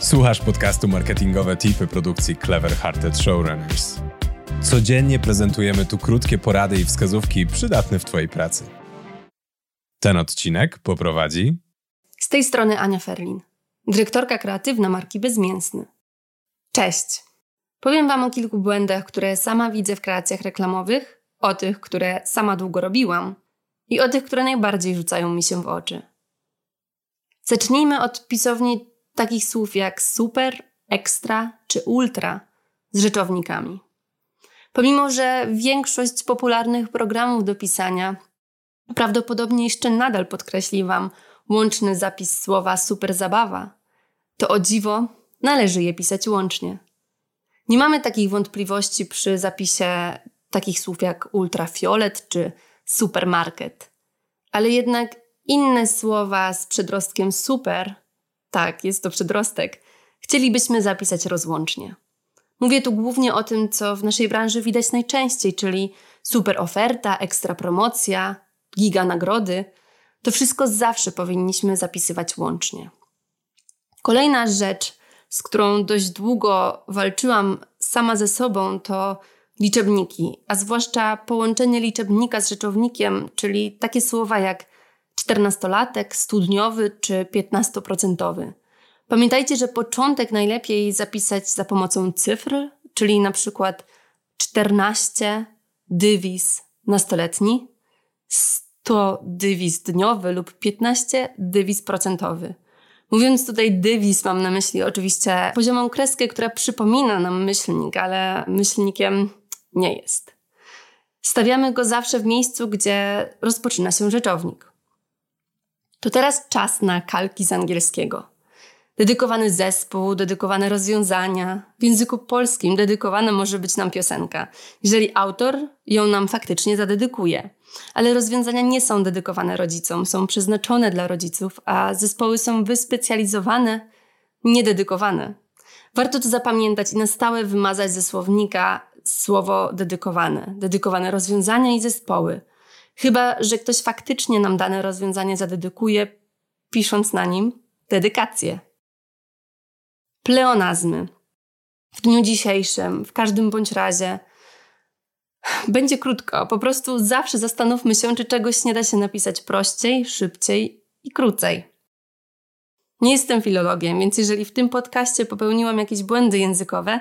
Słuchasz podcastu Marketingowe Tipy produkcji Clever Hearted Showrunners. Codziennie prezentujemy tu krótkie porady i wskazówki przydatne w Twojej pracy. Ten odcinek poprowadzi z tej strony Ania Ferlin, dyrektorka kreatywna marki Bezmięsny. Cześć! Powiem Wam o kilku błędach, które sama widzę w kreacjach reklamowych, o tych, które sama długo robiłam i o tych, które najbardziej rzucają mi się w oczy. Zacznijmy od pisowni takich słów jak super, ekstra czy ultra z rzeczownikami. Pomimo, że większość popularnych programów do pisania prawdopodobnie jeszcze nadal podkreśli Wam łączny zapis słowa super zabawa, to o dziwo należy je pisać łącznie. Nie mamy takich wątpliwości przy zapisie takich słów jak ultrafiolet czy supermarket, ale jednak inne słowa z przedrostkiem super, tak, jest to przedrostek, chcielibyśmy zapisać rozłącznie. Mówię tu głównie o tym, co w naszej branży widać najczęściej, czyli super oferta, ekstra promocja, giga nagrody. To wszystko zawsze powinniśmy zapisywać łącznie. Kolejna rzecz, z którą dość długo walczyłam sama ze sobą, to liczebniki, a zwłaszcza połączenie liczebnika z rzeczownikiem, czyli takie słowa jak czternastolatek, studniowy czy piętnastoprocentowy. Pamiętajcie, że początek najlepiej zapisać za pomocą cyfr, czyli na przykład 14 dywis nastoletni, 100 dywis dniowy lub 15 dywis procentowy. Mówiąc tutaj dywis, mam na myśli oczywiście poziomą kreskę, która przypomina nam myślnik, ale myślnikiem nie jest. Stawiamy go zawsze w miejscu, gdzie rozpoczyna się rzeczownik. To teraz czas na kalki z angielskiego. Dedykowany zespół, dedykowane rozwiązania. W języku polskim dedykowana może być nam piosenka, jeżeli autor ją nam faktycznie zadedykuje. Ale rozwiązania nie są dedykowane rodzicom, są przeznaczone dla rodziców, a zespoły są wyspecjalizowane, niededykowane. Warto to zapamiętać i na stałe wymazać ze słownika słowo dedykowane, dedykowane rozwiązania i zespoły. Chyba, że ktoś faktycznie nam dane rozwiązanie zadedykuje, pisząc na nim dedykację. Pleonazmy. W dniu dzisiejszym, w każdym bądź razie, będzie krótko. Po prostu zawsze zastanówmy się, czy czegoś nie da się napisać prościej, szybciej i krócej. Nie jestem filologiem, więc jeżeli w tym podcaście popełniłam jakieś błędy językowe,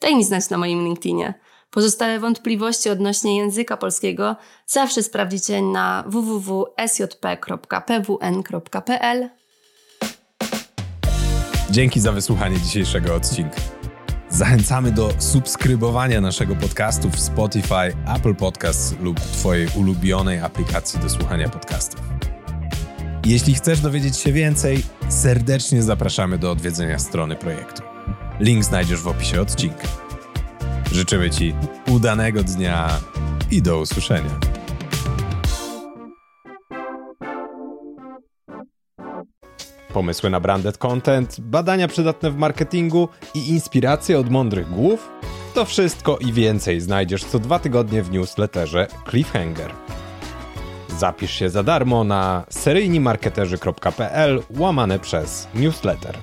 daj mi znać na moim LinkedInie. Pozostałe wątpliwości odnośnie języka polskiego zawsze sprawdzicie na www.sjp.pwn.pl. Dzięki za wysłuchanie dzisiejszego odcinka. Zachęcamy do subskrybowania naszego podcastu w Spotify, Apple Podcasts lub Twojej ulubionej aplikacji do słuchania podcastów. Jeśli chcesz dowiedzieć się więcej, serdecznie zapraszamy do odwiedzenia strony projektu. Link znajdziesz w opisie odcinka. Życzymy Ci udanego dnia i do usłyszenia. Pomysły na branded content, badania przydatne w marketingu i inspiracje od mądrych głów? To wszystko i więcej znajdziesz co dwa tygodnie w newsletterze Cliffhanger. Zapisz się za darmo na seryjnimarketerzy.pl łamane przez newsletter.